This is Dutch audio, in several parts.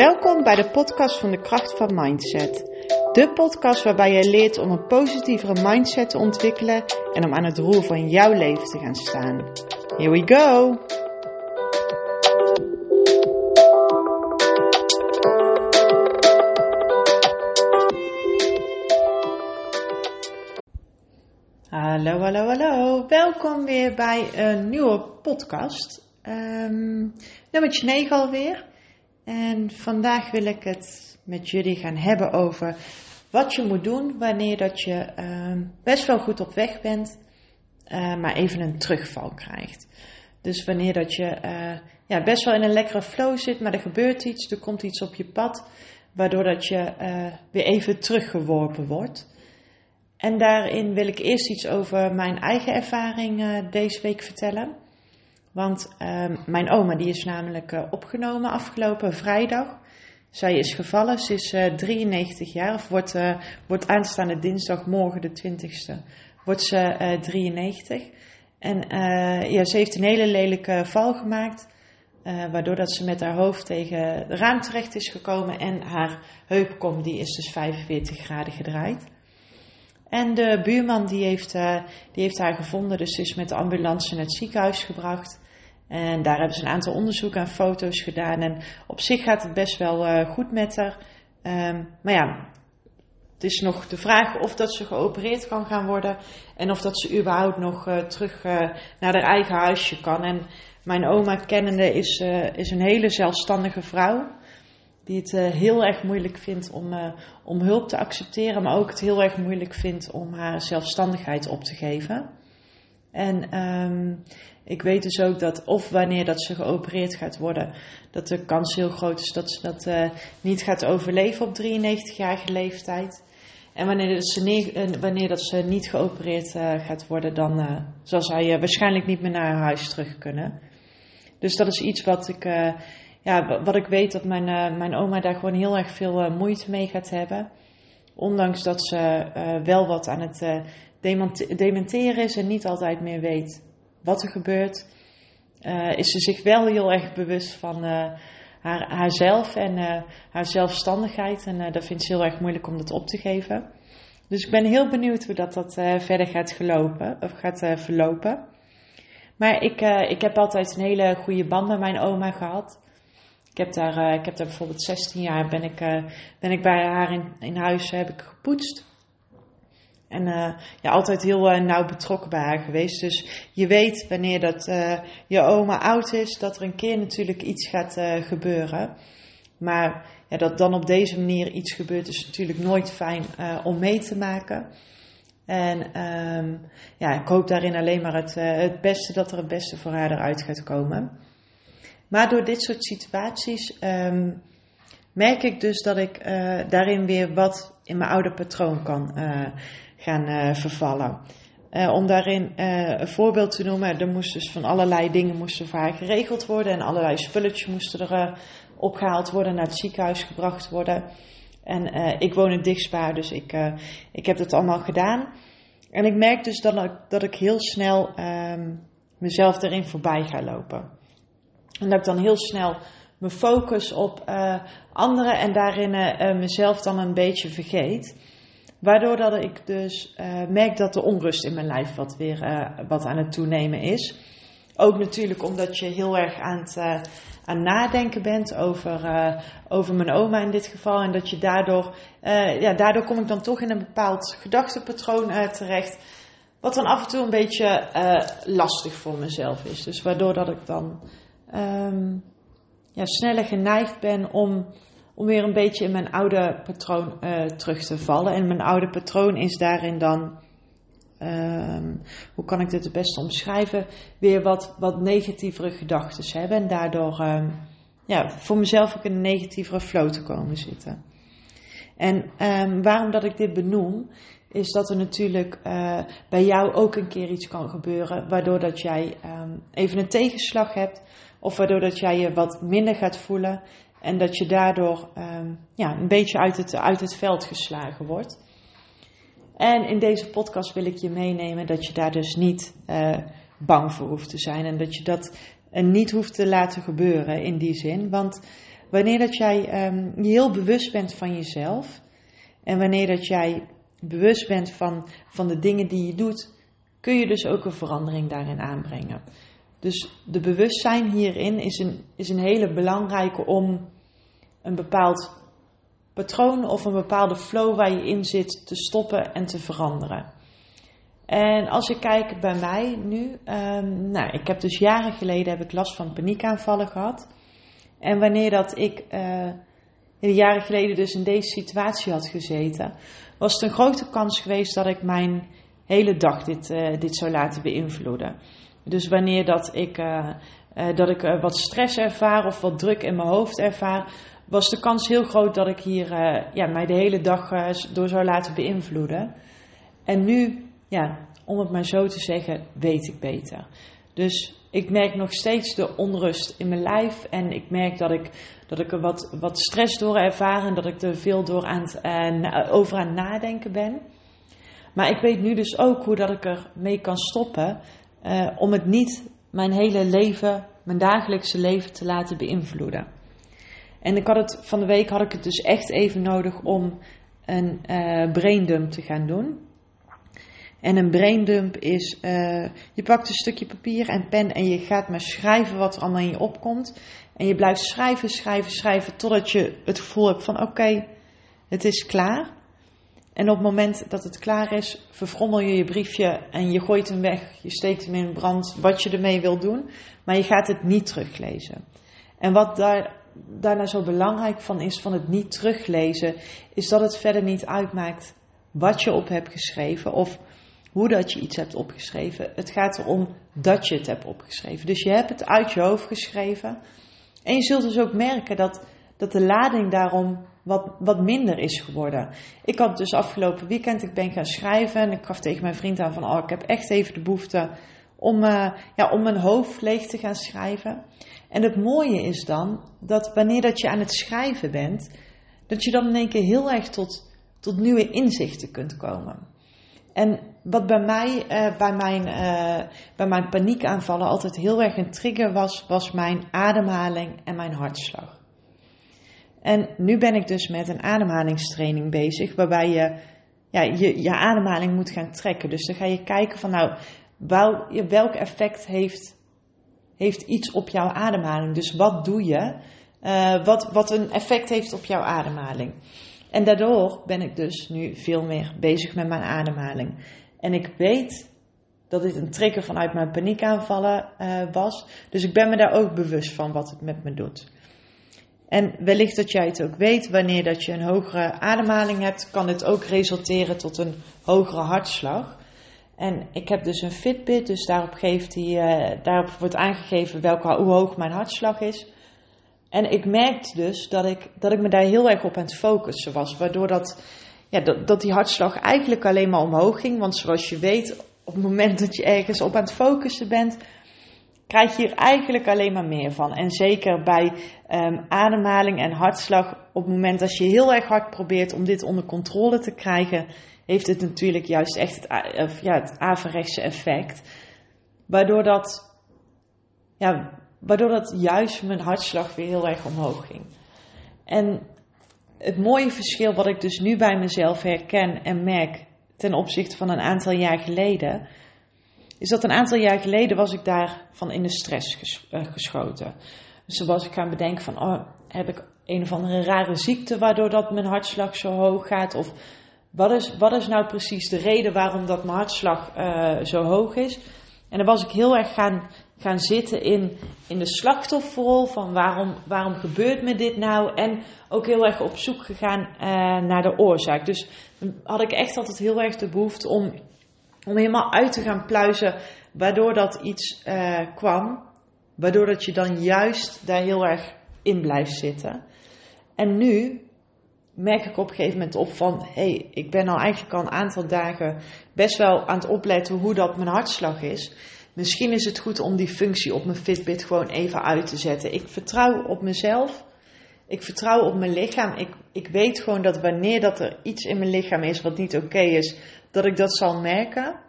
Welkom bij de podcast van de kracht van mindset. De podcast waarbij je leert om een positievere mindset te ontwikkelen en om aan het roer van jouw leven te gaan staan. Here we go! Hallo, hallo, hallo. Welkom weer bij een nieuwe podcast. Um, nummertje 9 alweer. En vandaag wil ik het met jullie gaan hebben over wat je moet doen wanneer dat je uh, best wel goed op weg bent, uh, maar even een terugval krijgt. Dus wanneer dat je uh, ja, best wel in een lekkere flow zit, maar er gebeurt iets, er komt iets op je pad, waardoor dat je eh, weer even teruggeworpen wordt. En daarin wil ik eerst iets over mijn eigen ervaring deze week vertellen. Want uh, mijn oma die is namelijk uh, opgenomen afgelopen vrijdag. Zij is gevallen, ze is uh, eh, 93 jaar, of wordt, uh, wordt aanstaande dinsdag, morgen de 20ste, wordt ze 93. En ja, ze heeft een hele lelijke val gemaakt, waardoor dat ze met haar hoofd tegen het raam terecht is gekomen en haar heupkom die is dus 45 graden gedraaid. En de buurman die heeft, die heeft haar gevonden, dus is met de ambulance naar het ziekenhuis gebracht. En daar hebben ze een aantal onderzoeken en foto's gedaan. En op zich gaat het best wel uh, goed met haar. Um, maar ja, het is nog de vraag of dat ze geopereerd kan gaan worden. En of dat ze überhaupt nog uh, terug naar haar eigen huisje kan. En mijn oma kennende is, is een hele zelfstandige vrouw. Die het heel erg moeilijk vindt om, om hulp te accepteren. Maar ook het heel erg moeilijk vindt om haar zelfstandigheid op te geven. En um, ik weet dus ook dat of wanneer dat ze geopereerd gaat worden, dat de kans heel groot is dat ze dat uh, niet gaat overleven op 93-jarige leeftijd. En wanneer dat ze, niet, uh, wanneer dat ze niet geopereerd gaat worden, dan zal zij waarschijnlijk niet meer naar haar huis terug kunnen. Dus dat is iets wat ik, ja, wat ik weet dat mijn, mijn oma daar gewoon heel erg veel moeite mee gaat hebben. Ondanks dat ze wel wat aan het dementeren is en niet altijd meer weet wat er gebeurt, is ze zich wel heel erg bewust van haar, haarzelf en haar zelfstandigheid. En dat vindt ze heel erg moeilijk om dat op te geven. Dus ik ben heel benieuwd hoe dat, dat verder gaat, gelopen, of gaat verlopen. Maar ik, ik heb altijd een hele goede band met mijn oma gehad. Ik heb daar, ik heb daar bijvoorbeeld 16 jaar ben ik, ben ik bij haar in, in huis heb ik gepoetst. En uh, ja, altijd heel nauw betrokken bij haar geweest. Dus je weet wanneer dat je oma oud is, dat er een keer natuurlijk iets gaat gebeuren. Maar ja, dat dan op deze manier iets gebeurt, is natuurlijk nooit fijn om mee te maken. En um, ja, ik hoop daarin alleen maar het, het beste, dat er het beste voor haar eruit gaat komen. Maar door dit soort situaties um, merk ik dus dat ik daarin weer wat in mijn oude patroon kan gaan uh, vervallen. Om daarin een voorbeeld te noemen, er moesten dus van allerlei dingen moesten voor haar geregeld worden en allerlei spulletjes moesten er opgehaald worden, naar het ziekenhuis gebracht worden. En ik woon in Dichtspaar, dus ik, ik heb dat allemaal gedaan. En ik merk dus dat ik, dat ik heel snel um, mezelf erin voorbij ga lopen. En dat ik dan heel snel me focus op anderen en daarin mezelf dan een beetje vergeet. Waardoor dat ik dus merk dat de onrust in mijn lijf wat weer wat aan het toenemen is. Ook natuurlijk omdat je heel erg aan het aan nadenken bent over, over mijn oma in dit geval. En dat je daardoor, ja, daardoor kom ik dan toch in een bepaald gedachtepatroon terecht. Wat dan af en toe een beetje lastig voor mezelf is. Dus waardoor dat ik dan um, ja, sneller geneigd ben om om weer een beetje in mijn oude patroon uh, terug te vallen. En mijn oude patroon is daarin dan, um, hoe kan ik dit het beste omschrijven, weer wat, wat negatievere gedachten hebben. En daardoor um, ja, voor mezelf ook in een negatievere flow te komen zitten. En waarom dat ik dit benoem, is dat er natuurlijk uh, bij jou ook een keer iets kan gebeuren, waardoor dat jij even een tegenslag hebt, of waardoor dat jij je wat minder gaat voelen en dat je daardoor um, ja, een beetje uit het, uit het veld geslagen wordt. En in deze podcast wil ik je meenemen dat je daar dus niet uh, bang voor hoeft te zijn. En dat je dat uh, niet hoeft te laten gebeuren in die zin. Want wanneer dat jij um, heel bewust bent van jezelf en wanneer dat jij bewust bent van, van de dingen die je doet, kun je dus ook een verandering daarin aanbrengen. Dus de bewustzijn hierin is een, is een hele belangrijke om een bepaald patroon of een bepaalde flow waar je in zit te stoppen en te veranderen. En als ik kijk bij mij nu, um, nou, ik heb dus jaren geleden heb ik last van paniekaanvallen gehad. En wanneer dat ik uh, jaren geleden dus in deze situatie had gezeten, was het een grote kans geweest dat ik mijn hele dag dit, uh, dit zou laten beïnvloeden. Dus wanneer dat ik, uh, dat ik wat stress ervaar of wat druk in mijn hoofd ervaar, was de kans heel groot dat ik hier ja, mij de hele dag door zou laten beïnvloeden. En nu, ja, om het maar zo te zeggen, weet ik beter. Dus ik merk nog steeds de onrust in mijn lijf. En ik merk dat ik, dat ik er wat, wat stress door ervaar. En dat ik er veel door aan over aan het nadenken ben. Maar ik weet nu dus ook hoe dat ik er mee kan stoppen. Uh, om het niet mijn hele leven, mijn dagelijkse leven te laten beïnvloeden. En ik had het, van de week had ik het dus echt even nodig om een uh, braindump te gaan doen. En een braindump is, uh, je pakt een stukje papier en pen en je gaat maar schrijven wat er allemaal in je opkomt. En je blijft schrijven, schrijven, schrijven totdat je het gevoel hebt van oké, het is klaar. En op het moment dat het klaar is, verfrommel je je briefje en je gooit hem weg. Je steekt hem in brand, wat je ermee wil doen. Maar je gaat het niet teruglezen. En wat daar, daarna zo belangrijk van is, van het niet teruglezen, is dat het verder niet uitmaakt wat je op hebt geschreven. Of hoe dat je iets hebt opgeschreven. Het gaat erom dat je het hebt opgeschreven. Dus je hebt het uit je hoofd geschreven. En je zult dus ook merken dat, dat de lading daarom wat, wat minder is geworden. Ik had dus afgelopen weekend, ik ben gaan schrijven en ik gaf tegen mijn vriend aan van, oh, ik heb echt even de behoefte om, uh, ja, om mijn hoofd leeg te gaan schrijven. En het mooie is dan, dat wanneer dat je aan het schrijven bent, dat je dan in één keer heel erg tot, tot nieuwe inzichten kunt komen. En wat bij mij, uh, bij, mijn, uh, bij mijn paniekaanvallen altijd heel erg een trigger was, was mijn ademhaling en mijn hartslag. En nu ben ik dus met een ademhalingstraining bezig, waarbij je ja, je, je ademhaling moet gaan trekken. Dus dan ga je kijken van nou, wel, welk effect heeft, heeft iets op jouw ademhaling? Dus wat doe je, uh, wat, wat een effect heeft op jouw ademhaling? En daardoor ben ik dus nu veel meer bezig met mijn ademhaling. En ik weet dat dit een trigger vanuit mijn paniekaanvallen uh, was. Dus ik ben me daar ook bewust van wat het met me doet. En wellicht dat jij het ook weet, wanneer dat je een hogere ademhaling hebt, kan het ook resulteren tot een hogere hartslag. En ik heb dus een Fitbit, dus daarop, geeft die, uh, daarop wordt aangegeven welke, hoe hoog mijn hartslag is. En ik merkte dus dat ik, dat ik me daar heel erg op aan het focussen was. Waardoor dat, ja, dat, dat die hartslag eigenlijk alleen maar omhoog ging. Want zoals je weet, op het moment dat je ergens op aan het focussen bent, krijg je hier eigenlijk alleen maar meer van. En zeker bij um, ademhaling en hartslag, op het moment dat je heel erg hard probeert om dit onder controle te krijgen, heeft het natuurlijk juist echt het, ja, het averechtse effect. Waardoor dat, ja, Waardoor dat juist mijn hartslag weer heel erg omhoog ging. En het mooie verschil wat ik dus nu bij mezelf herken en merk ten opzichte van een aantal jaar geleden, is dat een aantal jaar geleden was ik daarvan in de stress eh, geschoten. Dus toen was ik gaan bedenken van, oh, heb ik een of andere rare ziekte waardoor dat mijn hartslag zo hoog gaat? Of wat is, wat is nou precies de reden waarom dat mijn hartslag uh, zo hoog is? En dan was ik heel erg gaan gaan zitten in, in de slachtofferrol van waarom, waarom gebeurt me dit nou? En ook heel erg op zoek gegaan uh, naar de oorzaak. Dus had ik echt altijd heel erg de behoefte om, om helemaal uit te gaan pluizen waardoor dat iets uh, kwam. Waardoor dat je dan juist daar heel erg in blijft zitten. En nu merk ik op een gegeven moment op van, hé, hey, ik ben al eigenlijk al een aantal dagen best wel aan het opletten hoe dat mijn hartslag is. Misschien is het goed om die functie op mijn Fitbit gewoon even uit te zetten. Ik vertrouw op mezelf. Ik vertrouw op mijn lichaam. Ik, ik weet gewoon dat wanneer dat er iets in mijn lichaam is wat niet oké is, dat ik dat zal merken.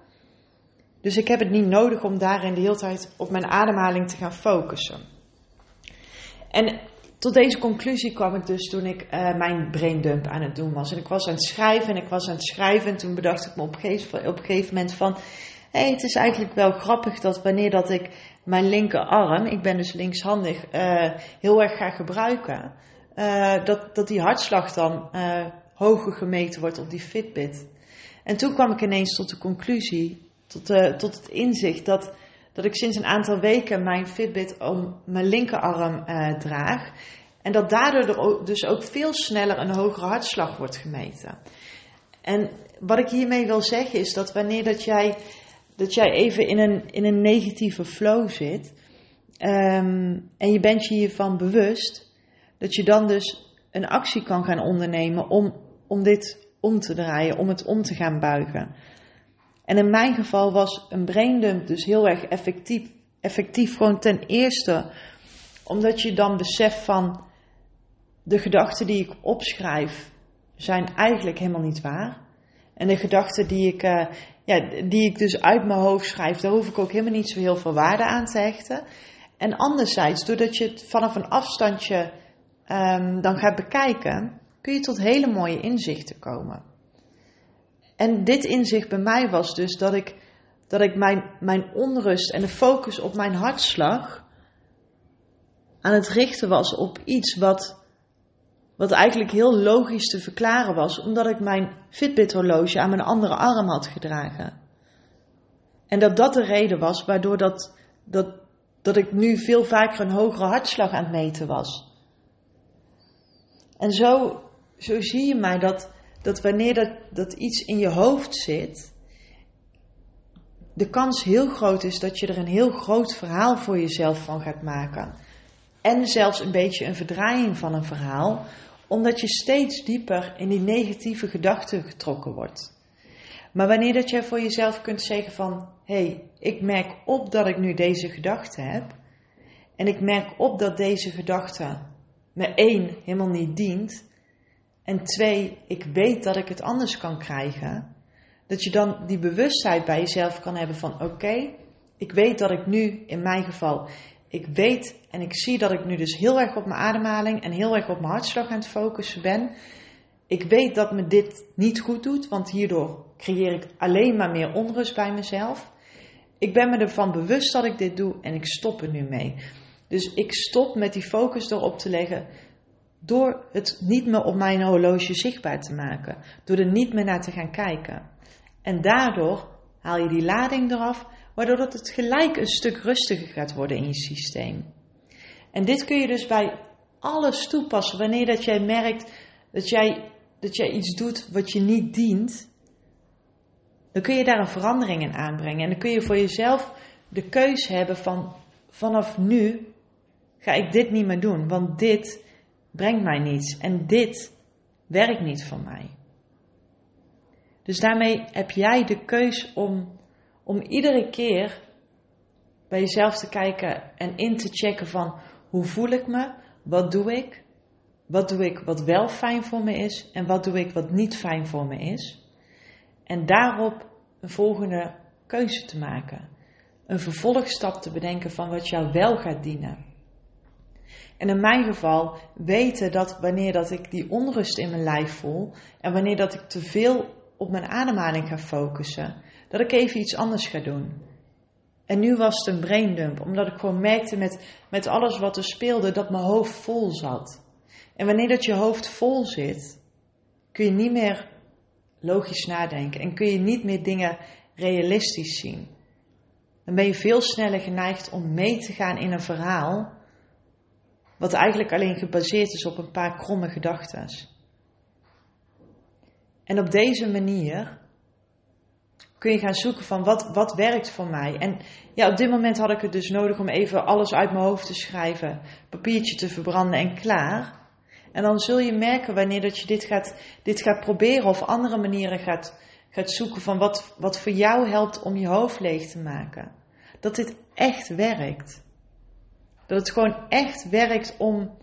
Dus ik heb het niet nodig om daarin de hele tijd op mijn ademhaling te gaan focussen. En tot deze conclusie kwam ik dus toen ik uh, mijn braindump aan het doen was. En ik was aan het schrijven en ik was aan het schrijven. En toen bedacht ik me op gegeven, op een gegeven moment van... Hey, het is eigenlijk wel grappig dat wanneer dat ik mijn linkerarm, ik ben dus linkshandig, uh, heel erg ga gebruiken... Uh, dat, dat die hartslag dan hoger gemeten wordt op die Fitbit. En toen kwam ik ineens tot de conclusie, tot, tot het inzicht dat dat ik sinds een aantal weken mijn Fitbit om mijn linkerarm draag. En dat daardoor dus ook veel sneller een hogere hartslag wordt gemeten. En wat ik hiermee wil zeggen is dat wanneer dat jij, dat jij even in een, in een negatieve flow zit. Um, en je bent je hiervan bewust. Dat je dan dus een actie kan gaan ondernemen om, om dit om te draaien, om het om te gaan buigen. En in mijn geval was een braindump dus heel erg effectief. Effectief gewoon ten eerste omdat je dan beseft van de gedachten die ik opschrijf zijn eigenlijk helemaal niet waar. En de gedachten die ik, uh, ja, die ik dus uit mijn hoofd schrijf, daar hoef ik ook helemaal niet zo heel veel waarde aan te hechten. En anderzijds, doordat je het vanaf een afstandje um, dan gaat bekijken, kun je tot hele mooie inzichten komen. En dit inzicht bij mij was dus dat ik, dat ik mijn, mijn onrust en de focus op mijn hartslag aan het richten was op iets wat, wat eigenlijk heel logisch te verklaren was, omdat ik mijn Fitbit-horloge aan mijn andere arm had gedragen. En dat dat de reden was waardoor dat, dat, dat ik nu veel vaker een hogere hartslag aan het meten was. En zo, zo zie je mij dat dat wanneer dat, dat iets in je hoofd zit, de kans heel groot is dat je er een heel groot verhaal voor jezelf van gaat maken. En zelfs een beetje een verdraaiing van een verhaal, omdat je steeds dieper in die negatieve gedachten getrokken wordt. Maar wanneer dat jij voor jezelf kunt zeggen van, hé, hey, ik merk op dat ik nu deze gedachte heb, en ik merk op dat deze gedachte me één helemaal niet dient, en twee, ik weet dat ik het anders kan krijgen. Dat je dan die bewustheid bij jezelf kan hebben van oké, ik weet dat ik nu, in mijn geval, ik weet en ik zie dat ik nu dus heel erg op mijn ademhaling en heel erg op mijn hartslag aan het focussen ben. Ik weet dat me dit niet goed doet, want hierdoor creëer ik alleen maar meer onrust bij mezelf. Ik ben me ervan bewust dat ik dit doe en ik stop er nu mee. Dus ik stop met die focus erop te leggen door het niet meer op mijn horloge zichtbaar te maken. Door er niet meer naar te gaan kijken. En daardoor haal je die lading eraf, waardoor het gelijk een stuk rustiger gaat worden in je systeem. En dit kun je dus bij alles toepassen. Wanneer dat jij merkt dat jij, dat jij iets doet wat je niet dient, dan kun je daar een verandering in aanbrengen. En dan kun je voor jezelf de keuze hebben van vanaf nu ga ik dit niet meer doen. Want dit brengt mij niets en dit werkt niet voor mij. Dus daarmee heb jij de keus om, om iedere keer bij jezelf te kijken en in te checken van hoe voel ik me, wat doe ik, wat doe ik wat wel fijn voor me is en wat doe ik wat niet fijn voor me is. En daarop een volgende keuze te maken. Een vervolgstap te bedenken van wat jou wel gaat dienen. En in mijn geval weten dat wanneer dat ik die onrust in mijn lijf voel en wanneer dat ik te veel op mijn ademhaling ga focussen, dat ik even iets anders ga doen. En nu was het een braindump, omdat ik gewoon merkte met, met alles wat er speelde dat mijn hoofd vol zat. En wanneer dat je hoofd vol zit, kun je niet meer logisch nadenken en kun je niet meer dingen realistisch zien. Dan ben je veel sneller geneigd om mee te gaan in een verhaal wat eigenlijk alleen gebaseerd is op een paar kromme gedachten. En op deze manier kun je gaan zoeken van wat, wat werkt voor mij. En ja, op dit moment had ik het dus nodig om even alles uit mijn hoofd te schrijven, papiertje te verbranden en klaar. En dan zul je merken wanneer dat je dit gaat, dit gaat proberen of andere manieren gaat, gaat zoeken van wat, wat voor jou helpt om je hoofd leeg te maken. Dat dit echt werkt. Dat het gewoon echt werkt om,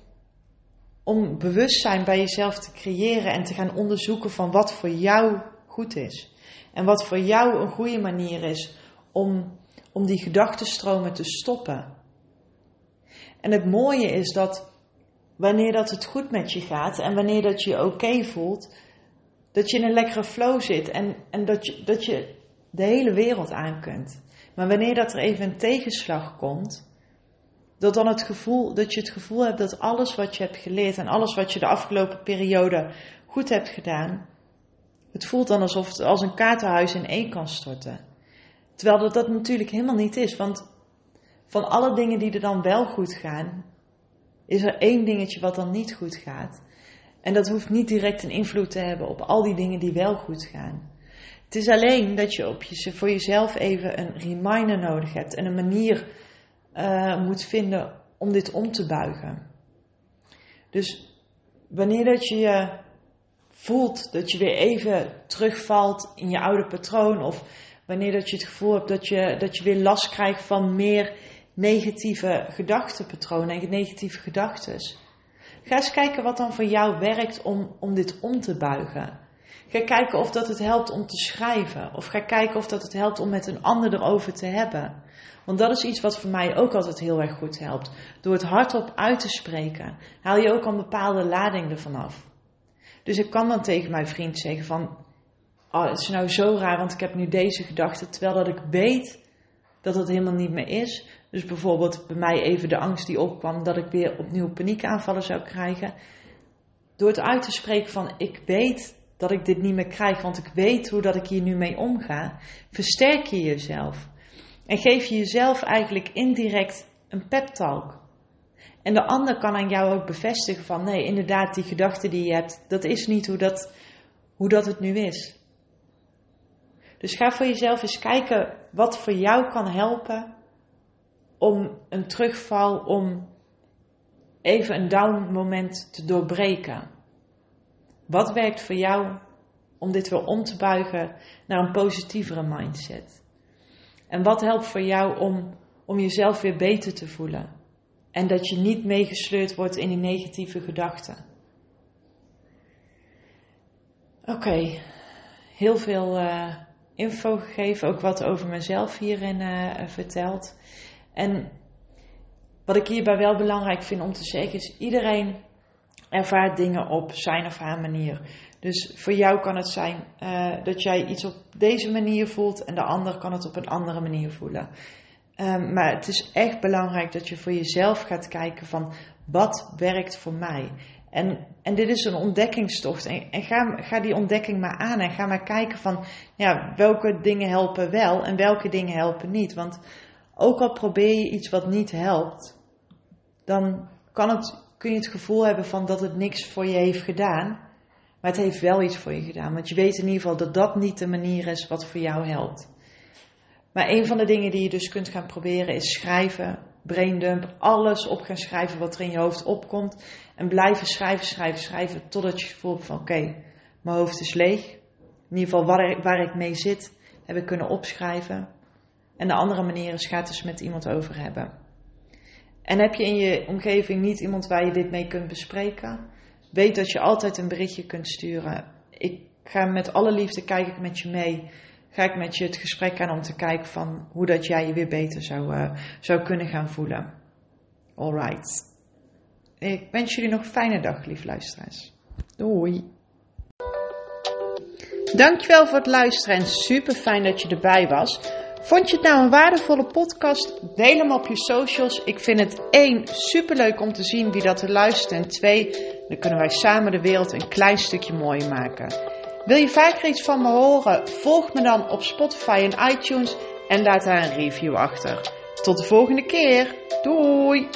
om bewustzijn bij jezelf te creëren en te gaan onderzoeken van wat voor jou goed is. En wat voor jou een goede manier is om, om die gedachtenstromen te stoppen. En het mooie is dat wanneer dat het goed met je gaat en wanneer dat je je oké voelt, dat je in een lekkere flow zit en, en dat, je, dat je de hele wereld aan kunt. Maar wanneer dat er even een tegenslag komt, dat dan het gevoel, dat je het gevoel hebt dat alles wat je hebt geleerd en alles wat je de afgelopen periode goed hebt gedaan, het voelt dan alsof het als een kaartenhuis in één kan storten. Terwijl dat, dat natuurlijk helemaal niet is, want van alle dingen die er dan wel goed gaan, is er één dingetje wat dan niet goed gaat. En dat hoeft niet direct een invloed te hebben op al die dingen die wel goed gaan. Het is alleen dat je op je, voor jezelf even een reminder nodig hebt en een manier uh, moet vinden om dit om te buigen. Dus wanneer dat je je voelt dat je weer even terugvalt in je oude patroon of wanneer dat je het gevoel hebt dat je, dat je weer last krijgt van meer negatieve gedachtenpatronen en negatieve gedachten. Ga eens kijken wat dan voor jou werkt om, om dit om te buigen. Ga kijken of dat het helpt om te schrijven. Of ga kijken of dat het helpt om met een ander erover te hebben. Want dat is iets wat voor mij ook altijd heel erg goed helpt. Door het hardop uit te spreken, haal je ook een bepaalde lading ervan af. Dus ik kan dan tegen mijn vriend zeggen van, oh, het is nou zo raar, want ik heb nu deze gedachte, terwijl dat ik weet dat het helemaal niet meer is. Dus bijvoorbeeld bij mij even de angst die opkwam dat ik weer opnieuw paniekaanvallen zou krijgen. Door het uit te spreken van ik weet dat ik dit niet meer krijg, want ik weet hoe dat ik hier nu mee omga, versterk je jezelf. En geef je jezelf eigenlijk indirect een pep talk. En de ander kan aan jou ook bevestigen van nee, inderdaad, die gedachte die je hebt, dat is niet hoe dat, hoe dat het nu is. Dus ga voor jezelf eens kijken wat voor jou kan helpen om een terugval, om even een down moment te doorbreken. Wat werkt voor jou om dit weer om te buigen naar een positievere mindset? En wat helpt voor jou om, om jezelf weer beter te voelen? En dat je niet meegesleurd wordt in die negatieve gedachten. Oké, heel veel uh, info gegeven, ook wat over mezelf hierin uh, verteld. En wat ik hierbij wel belangrijk vind om te zeggen is: iedereen ervaart dingen op zijn of haar manier. Dus voor jou kan het zijn uh, dat jij iets op deze manier voelt en de ander kan het op een andere manier voelen. Um, maar het is echt belangrijk dat je voor jezelf gaat kijken van wat werkt voor mij. En, en dit is een ontdekkingstocht. En, en ga, ga die ontdekking maar aan en ga maar kijken van ja, welke dingen helpen wel en welke dingen helpen niet. Want ook al probeer je iets wat niet helpt, dan kan het, kun je het gevoel hebben van dat het niks voor je heeft gedaan. Maar het heeft wel iets voor je gedaan. Want je weet in ieder geval dat dat niet de manier is wat voor jou helpt. Maar een van de dingen die je dus kunt gaan proberen is schrijven, braindump, alles op gaan schrijven wat er in je hoofd opkomt. En blijven schrijven, schrijven, schrijven totdat je voelt van oké, mijn hoofd is leeg. In ieder geval waar, waar ik mee zit, heb ik kunnen opschrijven. En de andere manier is, ga het dus met iemand over hebben. En heb je in je omgeving niet iemand waar je dit mee kunt bespreken? Weet dat je altijd een berichtje kunt sturen. Ik ga met alle liefde kijken met je mee. Ga ik met je het gesprek aan om te kijken van hoe dat jij je weer beter zou, uh, zou kunnen gaan voelen. Alright. Ik wens jullie nog een fijne dag, lief luisteraars. Doei. Dankjewel voor het luisteren en super fijn dat je erbij was. Vond je het nou een waardevolle podcast? Deel hem op je socials. Ik vind het één superleuk om te zien wie dat er luistert. En twee, dan kunnen wij samen de wereld een klein stukje mooier maken. Wil je vaker iets van me horen? Volg me dan op Spotify en iTunes en laat daar een review achter. Tot de volgende keer. Doei!